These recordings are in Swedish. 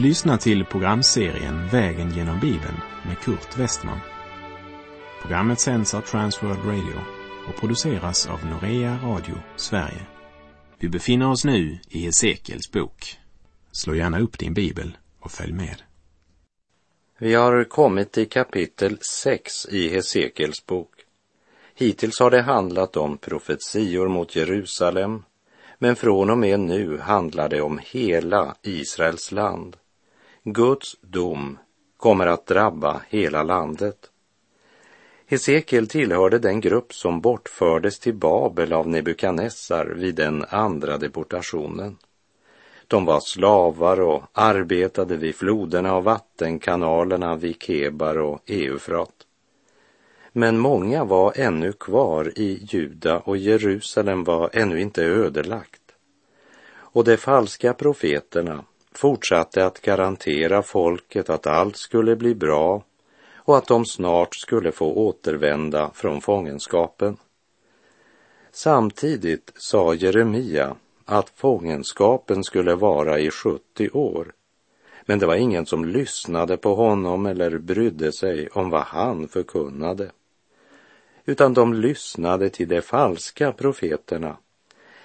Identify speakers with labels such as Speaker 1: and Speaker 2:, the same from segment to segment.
Speaker 1: Du lyssnar till programserien Vägen genom Bibeln med Kurt Westman. Programmet sänds av Transworld Radio och produceras av Norea Radio Sverige. Vi befinner oss nu i Hesekiels bok. Slå gärna upp din bibel och följ med.
Speaker 2: Vi har kommit till kapitel 6 i Hesekiels bok. Hittills har det handlat om profetior mot Jerusalem, men från och med nu handlar det om hela Israels land. Guds dom kommer att drabba hela landet. Hesekiel tillhörde den grupp som bortfördes till Babel av Nebukadnessar vid den andra deportationen. De var slavar och arbetade vid floderna och vattenkanalerna vid Kebar och Eufrat. Men många var ännu kvar i Juda och Jerusalem var ännu inte ödelagt. Och de falska profeterna fortsatte att garantera folket att allt skulle bli bra och att de snart skulle få återvända från fångenskapen. Samtidigt sa Jeremia att fångenskapen skulle vara i 70 år. Men det var ingen som lyssnade på honom eller brydde sig om vad han förkunnade. Utan de lyssnade till de falska profeterna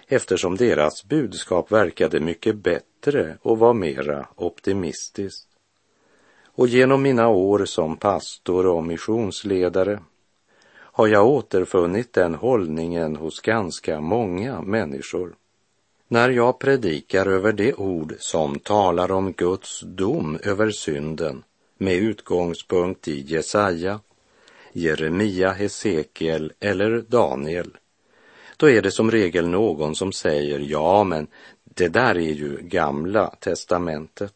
Speaker 2: eftersom deras budskap verkade mycket bättre och var mera optimistiskt. Och genom mina år som pastor och missionsledare har jag återfunnit den hållningen hos ganska många människor. När jag predikar över det ord som talar om Guds dom över synden med utgångspunkt i Jesaja, Jeremia, Hesekiel eller Daniel då är det som regel någon som säger ja, men det där är ju gamla testamentet.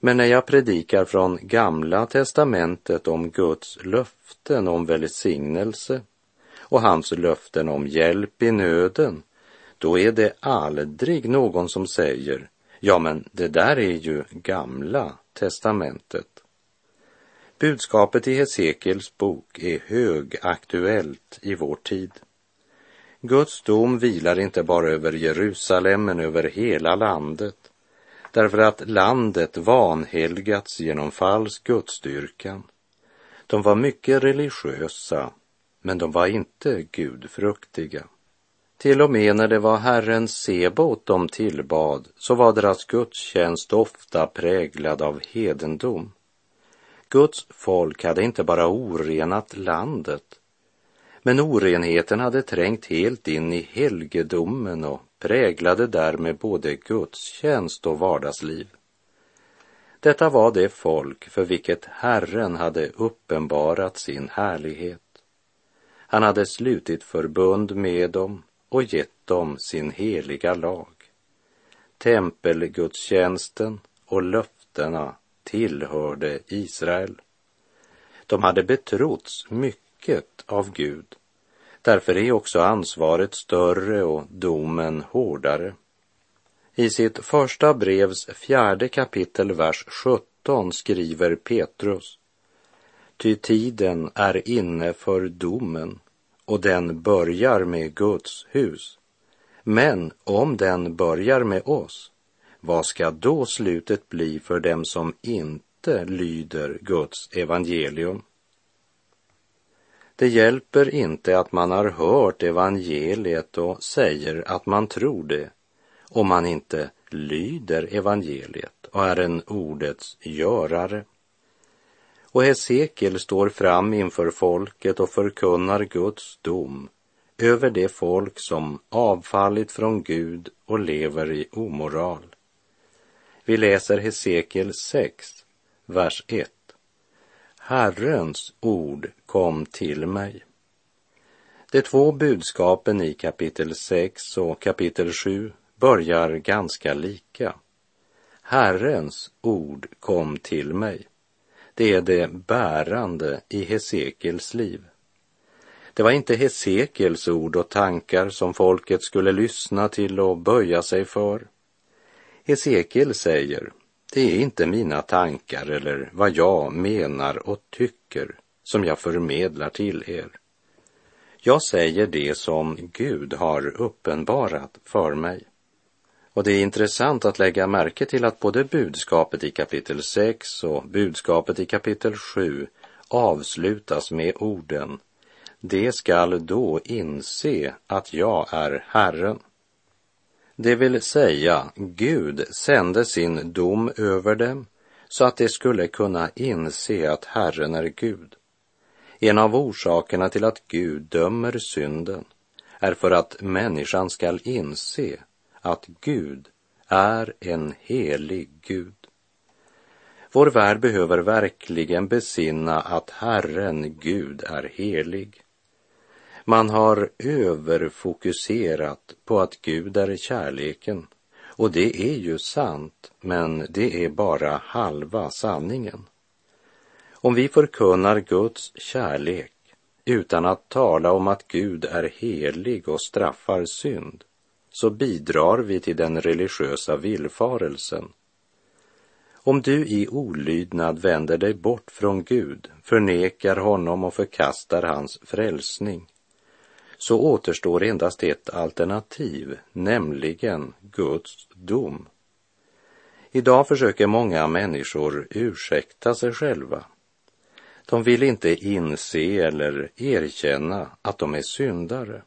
Speaker 2: Men när jag predikar från gamla testamentet om Guds löften om välsignelse och hans löften om hjälp i nöden, då är det aldrig någon som säger ja, men det där är ju gamla testamentet. Budskapet i Hesekiels bok är högaktuellt i vår tid. Guds dom vilar inte bara över Jerusalem men över hela landet därför att landet vanhelgats genom falsk gudsdyrkan. De var mycket religiösa men de var inte gudfruktiga. Till och med när det var Herren Sebot de tillbad så var deras gudstjänst ofta präglad av hedendom. Guds folk hade inte bara orenat landet men orenheten hade trängt helt in i helgedomen och präglade därmed både gudstjänst och vardagsliv. Detta var det folk för vilket Herren hade uppenbarat sin härlighet. Han hade slutit förbund med dem och gett dem sin heliga lag. Tempelgudstjänsten och löftena tillhörde Israel. De hade betrotts mycket folket av Gud. Därför är också ansvaret större och domen hårdare. I sitt första brevs fjärde kapitel, vers 17 skriver Petrus. Ty tiden är inne för domen och den börjar med Guds hus. Men om den börjar med oss, vad ska då slutet bli för dem som inte lyder Guds evangelium? Det hjälper inte att man har hört evangeliet och säger att man tror det om man inte lyder evangeliet och är en ordets görare. Och Hesekiel står fram inför folket och förkunnar Guds dom över det folk som avfallit från Gud och lever i omoral. Vi läser Hesekiel 6, vers 1. Herrens ord kom till mig. De två budskapen i kapitel 6 och kapitel 7 börjar ganska lika. Herrens ord kom till mig. Det är det bärande i Hesekels liv. Det var inte Hesekels ord och tankar som folket skulle lyssna till och böja sig för. Hesekiel säger, det är inte mina tankar eller vad jag menar och tycker som jag förmedlar till er. Jag säger det som Gud har uppenbarat för mig. Och det är intressant att lägga märke till att både budskapet i kapitel 6 och budskapet i kapitel 7 avslutas med orden Det skall då inse att jag är Herren. Det vill säga, Gud sände sin dom över dem så att de skulle kunna inse att Herren är Gud. En av orsakerna till att Gud dömer synden är för att människan skall inse att Gud är en helig Gud. Vår värld behöver verkligen besinna att Herren Gud är helig. Man har överfokuserat på att Gud är kärleken och det är ju sant, men det är bara halva sanningen. Om vi förkunnar Guds kärlek utan att tala om att Gud är helig och straffar synd, så bidrar vi till den religiösa villfarelsen. Om du i olydnad vänder dig bort från Gud, förnekar honom och förkastar hans frälsning, så återstår endast ett alternativ, nämligen Guds dom. Idag försöker många människor ursäkta sig själva. De vill inte inse eller erkänna att de är syndare.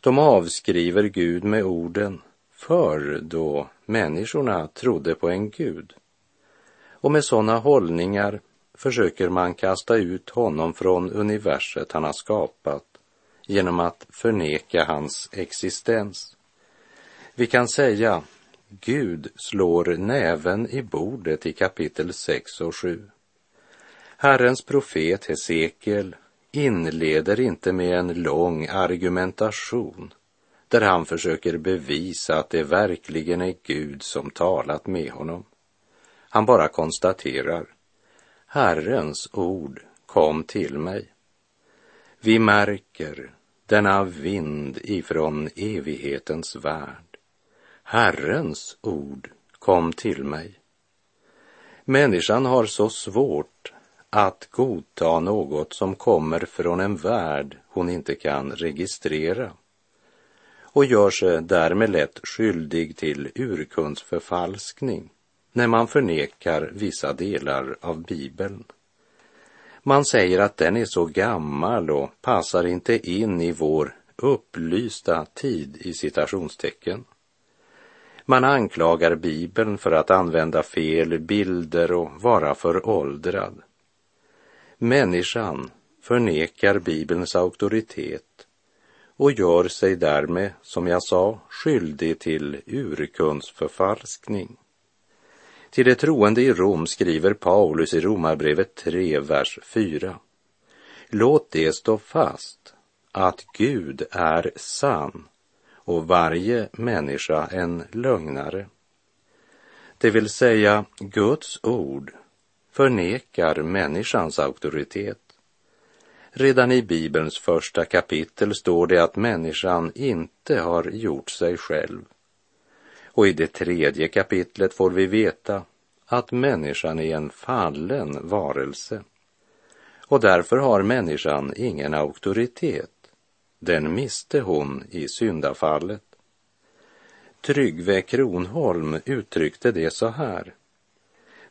Speaker 2: De avskriver Gud med orden förr då människorna trodde på en Gud. Och med sådana hållningar försöker man kasta ut honom från universet han har skapat genom att förneka hans existens. Vi kan säga Gud slår näven i bordet i kapitel 6 och 7. Herrens profet Hesekiel inleder inte med en lång argumentation där han försöker bevisa att det verkligen är Gud som talat med honom. Han bara konstaterar, Herrens ord kom till mig. Vi märker denna vind ifrån evighetens värld. Herrens ord kom till mig. Människan har så svårt att godta något som kommer från en värld hon inte kan registrera och gör sig därmed lätt skyldig till urkundsförfalskning när man förnekar vissa delar av Bibeln. Man säger att den är så gammal och passar inte in i vår upplysta tid i citationstecken. Man anklagar Bibeln för att använda fel bilder och vara föråldrad. Människan förnekar Bibelns auktoritet och gör sig därmed, som jag sa, skyldig till urkundsförfalskning. Till de troende i Rom skriver Paulus i Romarbrevet 3, vers 4. Låt det stå fast att Gud är sann och varje människa en lögnare. Det vill säga, Guds ord förnekar människans auktoritet. Redan i Bibelns första kapitel står det att människan inte har gjort sig själv. Och i det tredje kapitlet får vi veta att människan är en fallen varelse. Och därför har människan ingen auktoritet. Den miste hon i syndafallet. Tryggve Kronholm uttryckte det så här.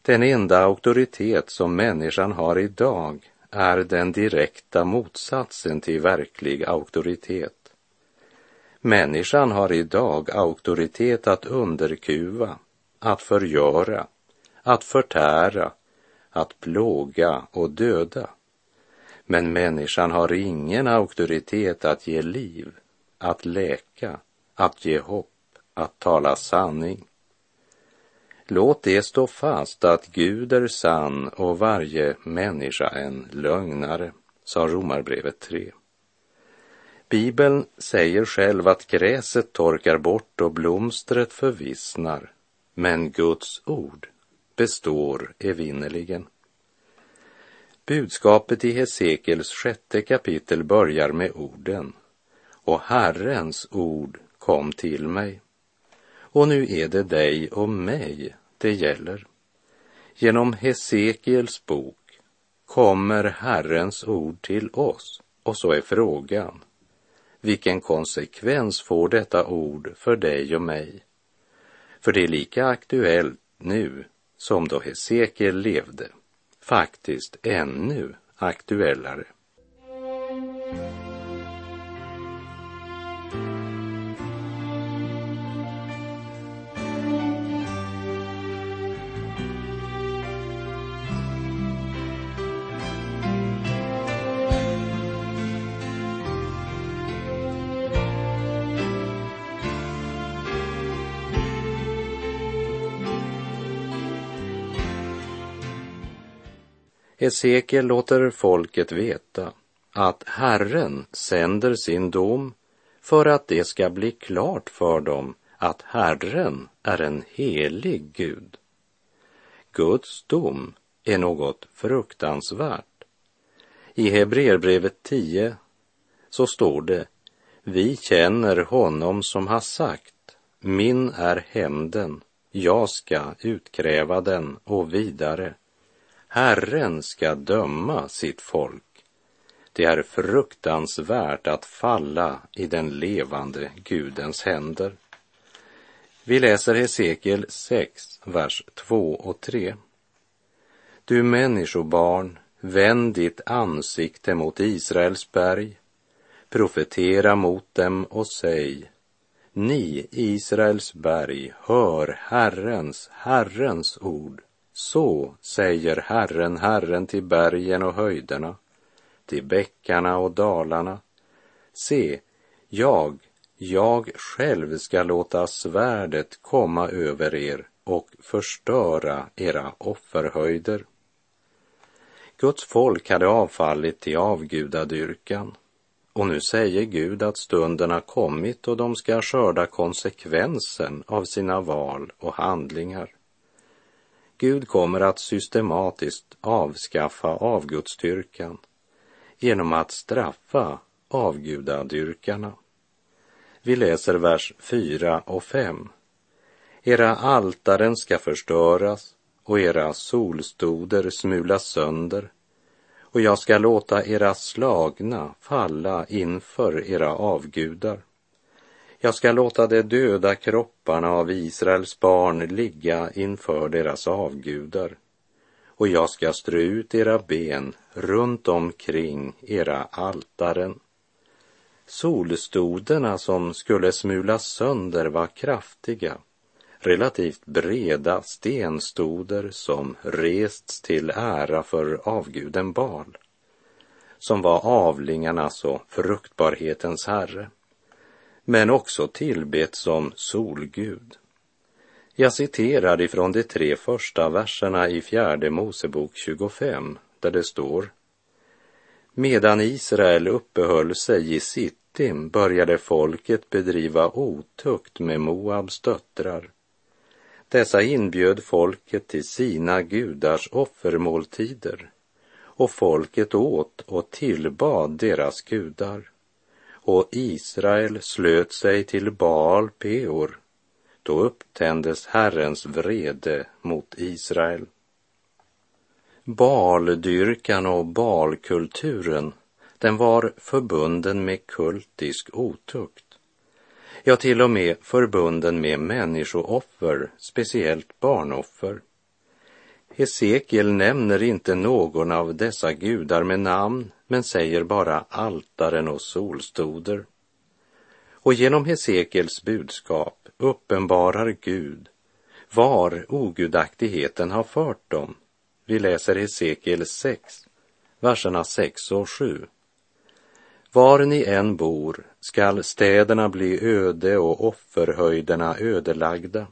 Speaker 2: Den enda auktoritet som människan har idag är den direkta motsatsen till verklig auktoritet. Människan har idag auktoritet att underkuva, att förgöra, att förtära, att plåga och döda. Men människan har ingen auktoritet att ge liv, att läka, att ge hopp, att tala sanning. Låt det stå fast att Gud är sann och varje människa en lögnare, sa Romarbrevet 3. Bibeln säger själv att gräset torkar bort och blomstret förvissnar, men Guds ord består evinnerligen. Budskapet i Hesekels sjätte kapitel börjar med orden och Herrens ord kom till mig. Och nu är det dig och mig det gäller. Genom Hesekiels bok kommer Herrens ord till oss och så är frågan, vilken konsekvens får detta ord för dig och mig? För det är lika aktuellt nu som då Hesekiel levde, faktiskt ännu aktuellare. Hesekiel låter folket veta att Herren sänder sin dom för att det ska bli klart för dem att Herren är en helig Gud. Guds dom är något fruktansvärt. I Hebreerbrevet 10 så står det Vi känner honom som har sagt Min är hämnden, jag ska utkräva den och vidare. Herren ska döma sitt folk. Det är fruktansvärt att falla i den levande Gudens händer. Vi läser Hesekiel 6, vers 2 och 3. Du människobarn, vänd ditt ansikte mot Israels berg, profetera mot dem och säg, ni Israels berg, hör Herrens, Herrens ord. Så säger Herren, Herren till bergen och höjderna, till bäckarna och dalarna. Se, jag, jag själv ska låta svärdet komma över er och förstöra era offerhöjder. Guds folk hade avfallit till avgudadyrkan och nu säger Gud att stunden har kommit och de ska skörda konsekvensen av sina val och handlingar. Gud kommer att systematiskt avskaffa avgudstyrkan genom att straffa avgudadyrkarna. Vi läser vers 4 och 5. Era altaren ska förstöras och era solstoder smulas sönder och jag ska låta era slagna falla inför era avgudar. Jag ska låta de döda kropparna av Israels barn ligga inför deras avgudar. Och jag ska strö ut era ben runt omkring era altaren. Solstoderna som skulle smulas sönder var kraftiga, relativt breda stenstoder som rests till ära för avguden Bal, som var avlingarnas och fruktbarhetens herre men också tillbets som solgud. Jag citerar ifrån de tre första verserna i fjärde Mosebok 25, där det står Medan Israel uppehöll sig i Sittim började folket bedriva otukt med Moabs döttrar. Dessa inbjöd folket till sina gudars offermåltider och folket åt och tillbad deras gudar och Israel slöt sig till Baal Peor. Då upptändes Herrens vrede mot Israel. Baaldyrkan och balkulturen, den var förbunden med kultisk otukt. Ja, till och med förbunden med människooffer, speciellt barnoffer. Hesekiel nämner inte någon av dessa gudar med namn, men säger bara altaren och solstoder. Och genom Hesekiels budskap uppenbarar Gud var ogudaktigheten har fört dem. Vi läser Hesekiel 6, verserna 6 och 7. Var ni än bor skall städerna bli öde och offerhöjderna ödelagda.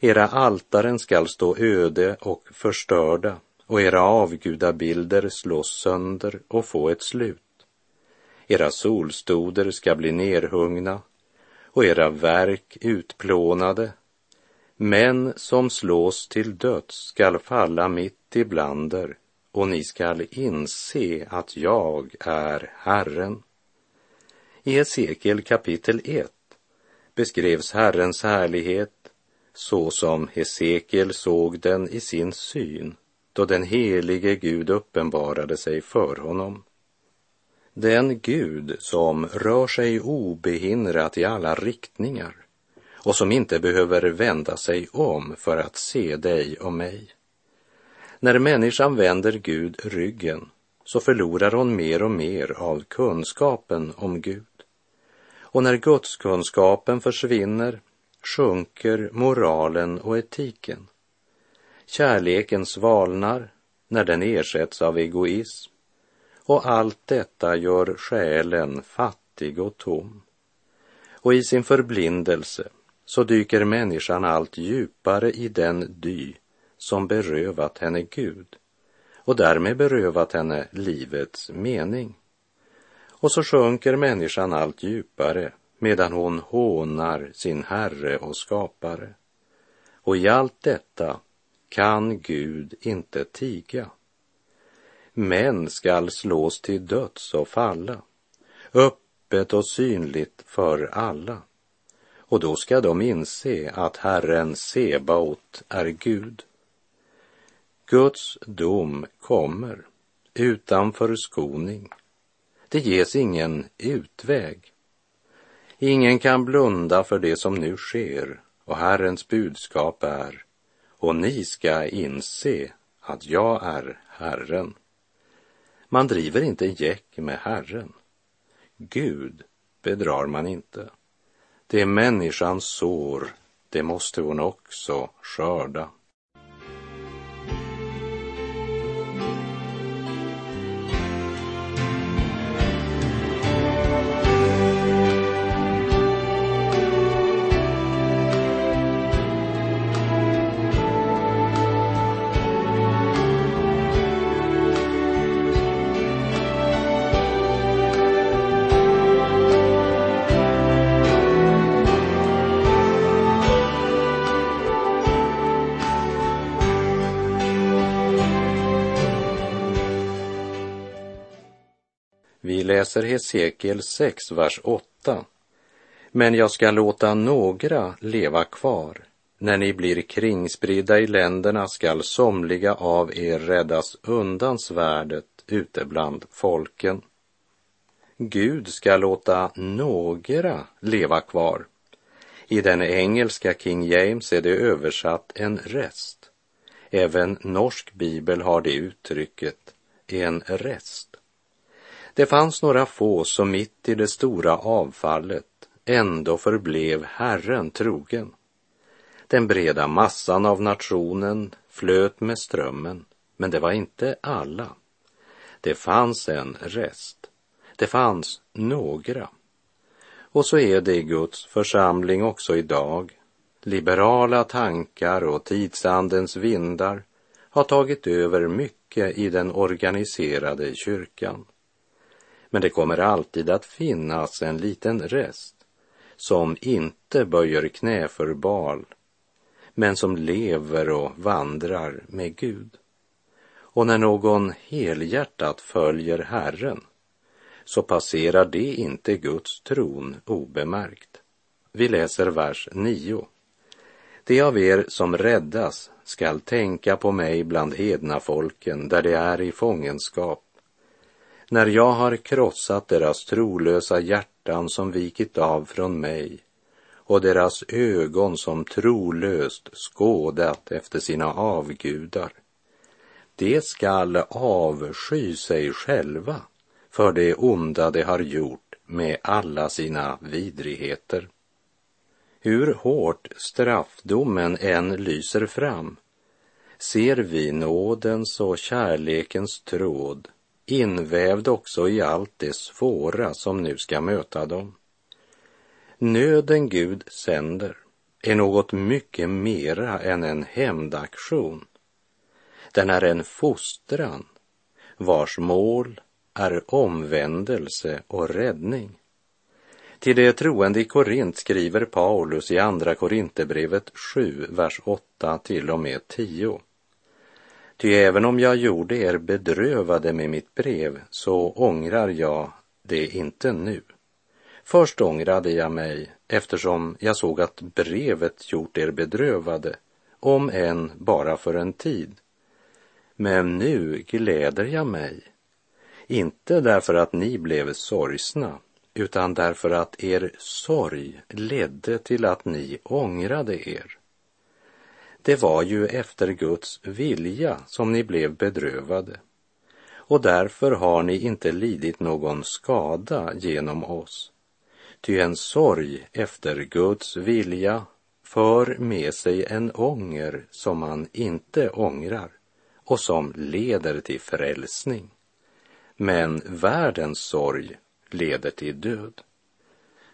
Speaker 2: Era altaren skall stå öde och förstörda och era avgudabilder slås sönder och få ett slut. Era solstoder ska bli nerhungna och era verk utplånade. Män som slås till döds skall falla mitt ibland er och ni skall inse att jag är Herren. I Hesekiel kapitel 1 beskrevs Herrens härlighet så som Hesekiel såg den i sin syn då den helige Gud uppenbarade sig för honom. Den Gud som rör sig obehindrat i alla riktningar och som inte behöver vända sig om för att se dig och mig. När människan vänder Gud ryggen så förlorar hon mer och mer av kunskapen om Gud. Och när gudskunskapen försvinner sjunker moralen och etiken. Kärleken svalnar när den ersätts av egoism och allt detta gör själen fattig och tom. Och i sin förblindelse så dyker människan allt djupare i den dy som berövat henne Gud och därmed berövat henne livets mening. Och så sjunker människan allt djupare medan hon hånar sin Herre och skapare. Och i allt detta kan Gud inte tiga. Män skall slås till döds och falla, öppet och synligt för alla. Och då ska de inse att Herren Sebaot är Gud. Guds dom kommer utan förskoning. Det ges ingen utväg. Ingen kan blunda för det som nu sker och Herrens budskap är och ni ska inse att jag är Herren. Man driver inte gäck med Herren. Gud bedrar man inte. Det människan människans sår, det måste hon också skörda. Läser Hesekiel 6, vers 8. Men jag ska låta några leva kvar. När ni blir kringspridda i länderna skall somliga av er räddas undan svärdet ute bland folken. Gud ska låta några leva kvar. I den engelska King James är det översatt en rest. Även norsk bibel har det uttrycket, en rest. Det fanns några få som mitt i det stora avfallet ändå förblev Herren trogen. Den breda massan av nationen flöt med strömmen, men det var inte alla. Det fanns en rest. Det fanns några. Och så är det i Guds församling också idag. Liberala tankar och tidsandens vindar har tagit över mycket i den organiserade kyrkan. Men det kommer alltid att finnas en liten rest som inte böjer knä för bal, men som lever och vandrar med Gud. Och när någon helhjärtat följer Herren så passerar det inte Guds tron obemärkt. Vi läser vers 9. De av er som räddas skall tänka på mig bland hedna folken där de är i fångenskap när jag har krossat deras trolösa hjärtan som vikit av från mig och deras ögon som trolöst skådat efter sina avgudar. De skall avsky sig själva för det onda de har gjort med alla sina vidrigheter. Hur hårt straffdomen än lyser fram ser vi nådens och kärlekens tråd invävd också i allt det svåra som nu ska möta dem. Nöden Gud sänder är något mycket mera än en hämndaktion. Den är en fostran vars mål är omvändelse och räddning. Till det troende i Korint skriver Paulus i Andra Korinthierbrevet 7, vers 8 till och med 10. Ty även om jag gjorde er bedrövade med mitt brev så ångrar jag det inte nu. Först ångrade jag mig eftersom jag såg att brevet gjort er bedrövade, om än bara för en tid. Men nu gläder jag mig, inte därför att ni blev sorgsna, utan därför att er sorg ledde till att ni ångrade er. Det var ju efter Guds vilja som ni blev bedrövade och därför har ni inte lidit någon skada genom oss. Ty en sorg efter Guds vilja för med sig en ånger som man inte ångrar och som leder till frälsning. Men världens sorg leder till död.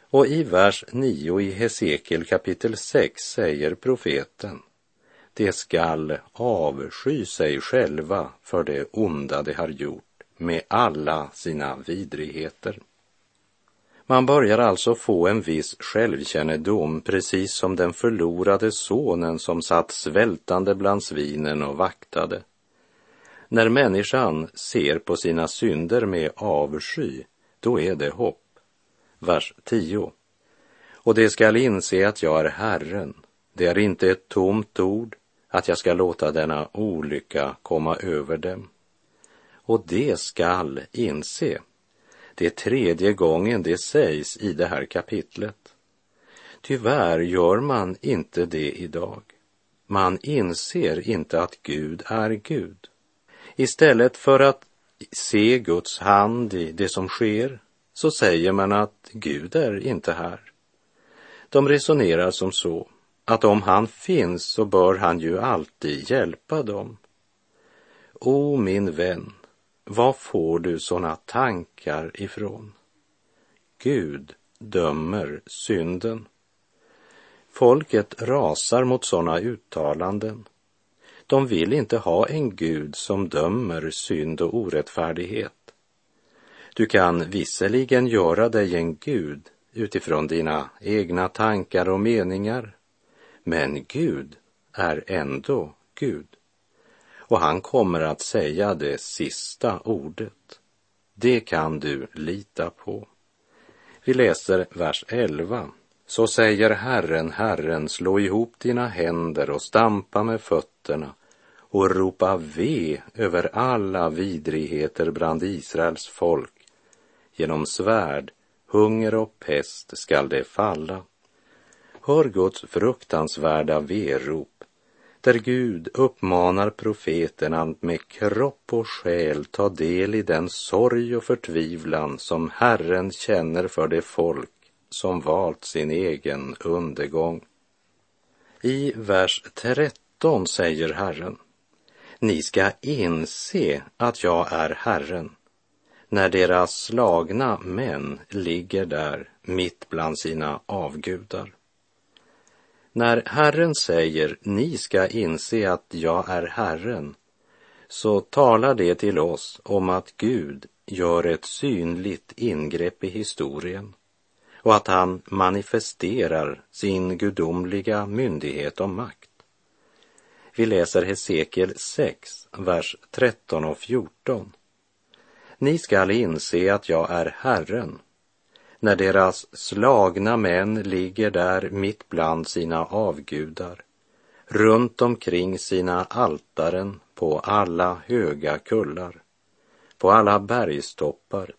Speaker 2: Och i vers 9 i Hesekiel kapitel 6 säger profeten de skall avsky sig själva för det onda de har gjort med alla sina vidrigheter. Man börjar alltså få en viss självkännedom, precis som den förlorade sonen som satt svältande bland svinen och vaktade. När människan ser på sina synder med avsky, då är det hopp. Vers 10. Och det skall inse att jag är Herren. Det är inte ett tomt ord, att jag ska låta denna olycka komma över dem. Och det skall inse. Det är tredje gången det sägs i det här kapitlet. Tyvärr gör man inte det idag. Man inser inte att Gud är Gud. Istället för att se Guds hand i det som sker så säger man att Gud är inte här. De resonerar som så att om han finns så bör han ju alltid hjälpa dem. O min vän, var får du sådana tankar ifrån? Gud dömer synden. Folket rasar mot sådana uttalanden. De vill inte ha en Gud som dömer synd och orättfärdighet. Du kan visserligen göra dig en Gud utifrån dina egna tankar och meningar men Gud är ändå Gud. Och han kommer att säga det sista ordet. Det kan du lita på. Vi läser vers 11. Så säger Herren, Herren, slå ihop dina händer och stampa med fötterna och ropa ve över alla vidrigheter bland Israels folk. Genom svärd, hunger och pest skall det falla Hör Guds fruktansvärda verop, där Gud uppmanar profeten att med kropp och själ ta del i den sorg och förtvivlan som Herren känner för det folk som valt sin egen undergång. I vers 13 säger Herren, ni ska inse att jag är Herren när deras slagna män ligger där mitt bland sina avgudar. När Herren säger ni ska inse att jag är Herren så talar det till oss om att Gud gör ett synligt ingrepp i historien och att han manifesterar sin gudomliga myndighet och makt. Vi läser Hesekiel 6, vers 13 och 14. Ni skall inse att jag är Herren när deras slagna män ligger där mitt bland sina avgudar, runt omkring sina altaren på alla höga kullar, på alla bergstoppar,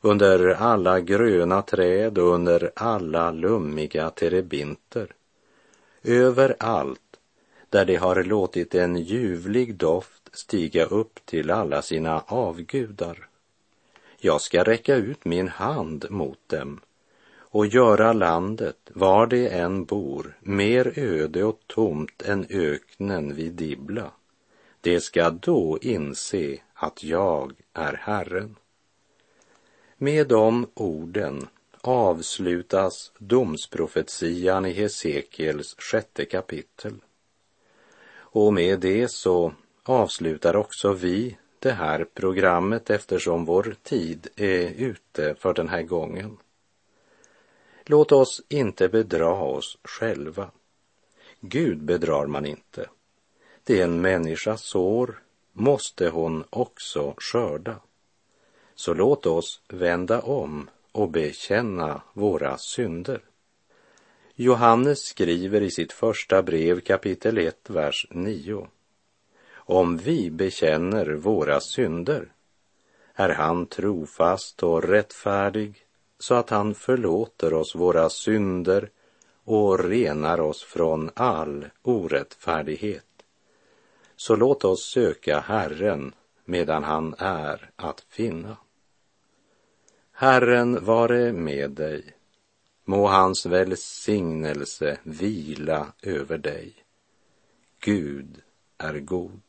Speaker 2: under alla gröna träd och under alla lummiga terebinter, överallt där de har låtit en ljuvlig doft stiga upp till alla sina avgudar. Jag ska räcka ut min hand mot dem och göra landet, var det än bor, mer öde och tomt än öknen vid Dibla. Det ska då inse att jag är Herren. Med de orden avslutas domsprofetian i Hesekiels sjätte kapitel. Och med det så avslutar också vi det här programmet eftersom vår tid är ute för den här gången. Låt oss inte bedra oss själva. Gud bedrar man inte. Det en människa sår måste hon också skörda. Så låt oss vända om och bekänna våra synder. Johannes skriver i sitt första brev kapitel 1, vers 9 om vi bekänner våra synder är han trofast och rättfärdig så att han förlåter oss våra synder och renar oss från all orättfärdighet. Så låt oss söka Herren medan han är att finna. Herren vare med dig. Må hans välsignelse vila över dig. Gud är god.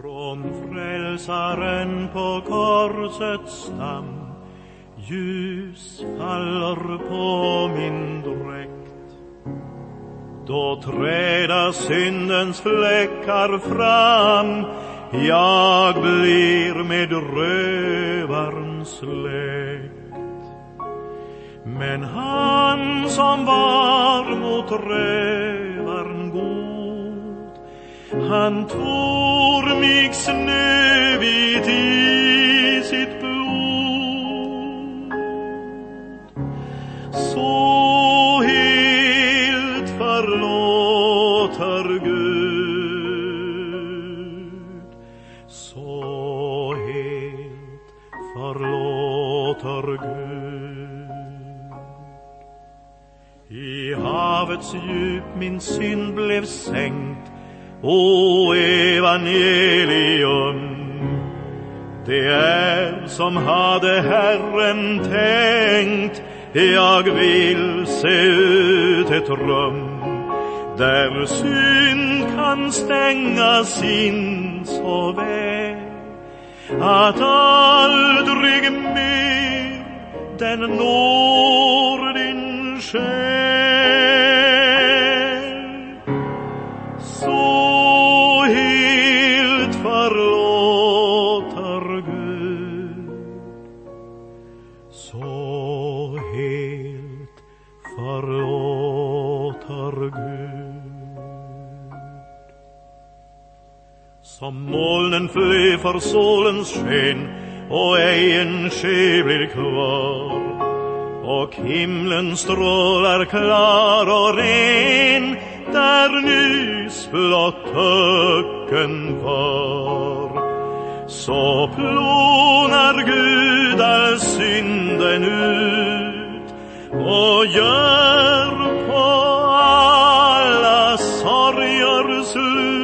Speaker 3: Från frälsaren på korsets stam ljus faller på min dräkt. Då träda syndens fläckar fram jag blir med rövaren släkt. Men han som var mot rövaren god, han tog mig snövit i havets djup min synd blev sänkt, o evangelium. Det är som hade Herren tänkt, jag vill se ut ett rum där synd kan stängas in så väl att aldrig mer den når din själ. Molnen fly för solens sken och ej en ske blir kvar och himlen strålar klar och ren där nyss blott öken var. Så plonar Gud all synden ut och gör på alla sorger slut.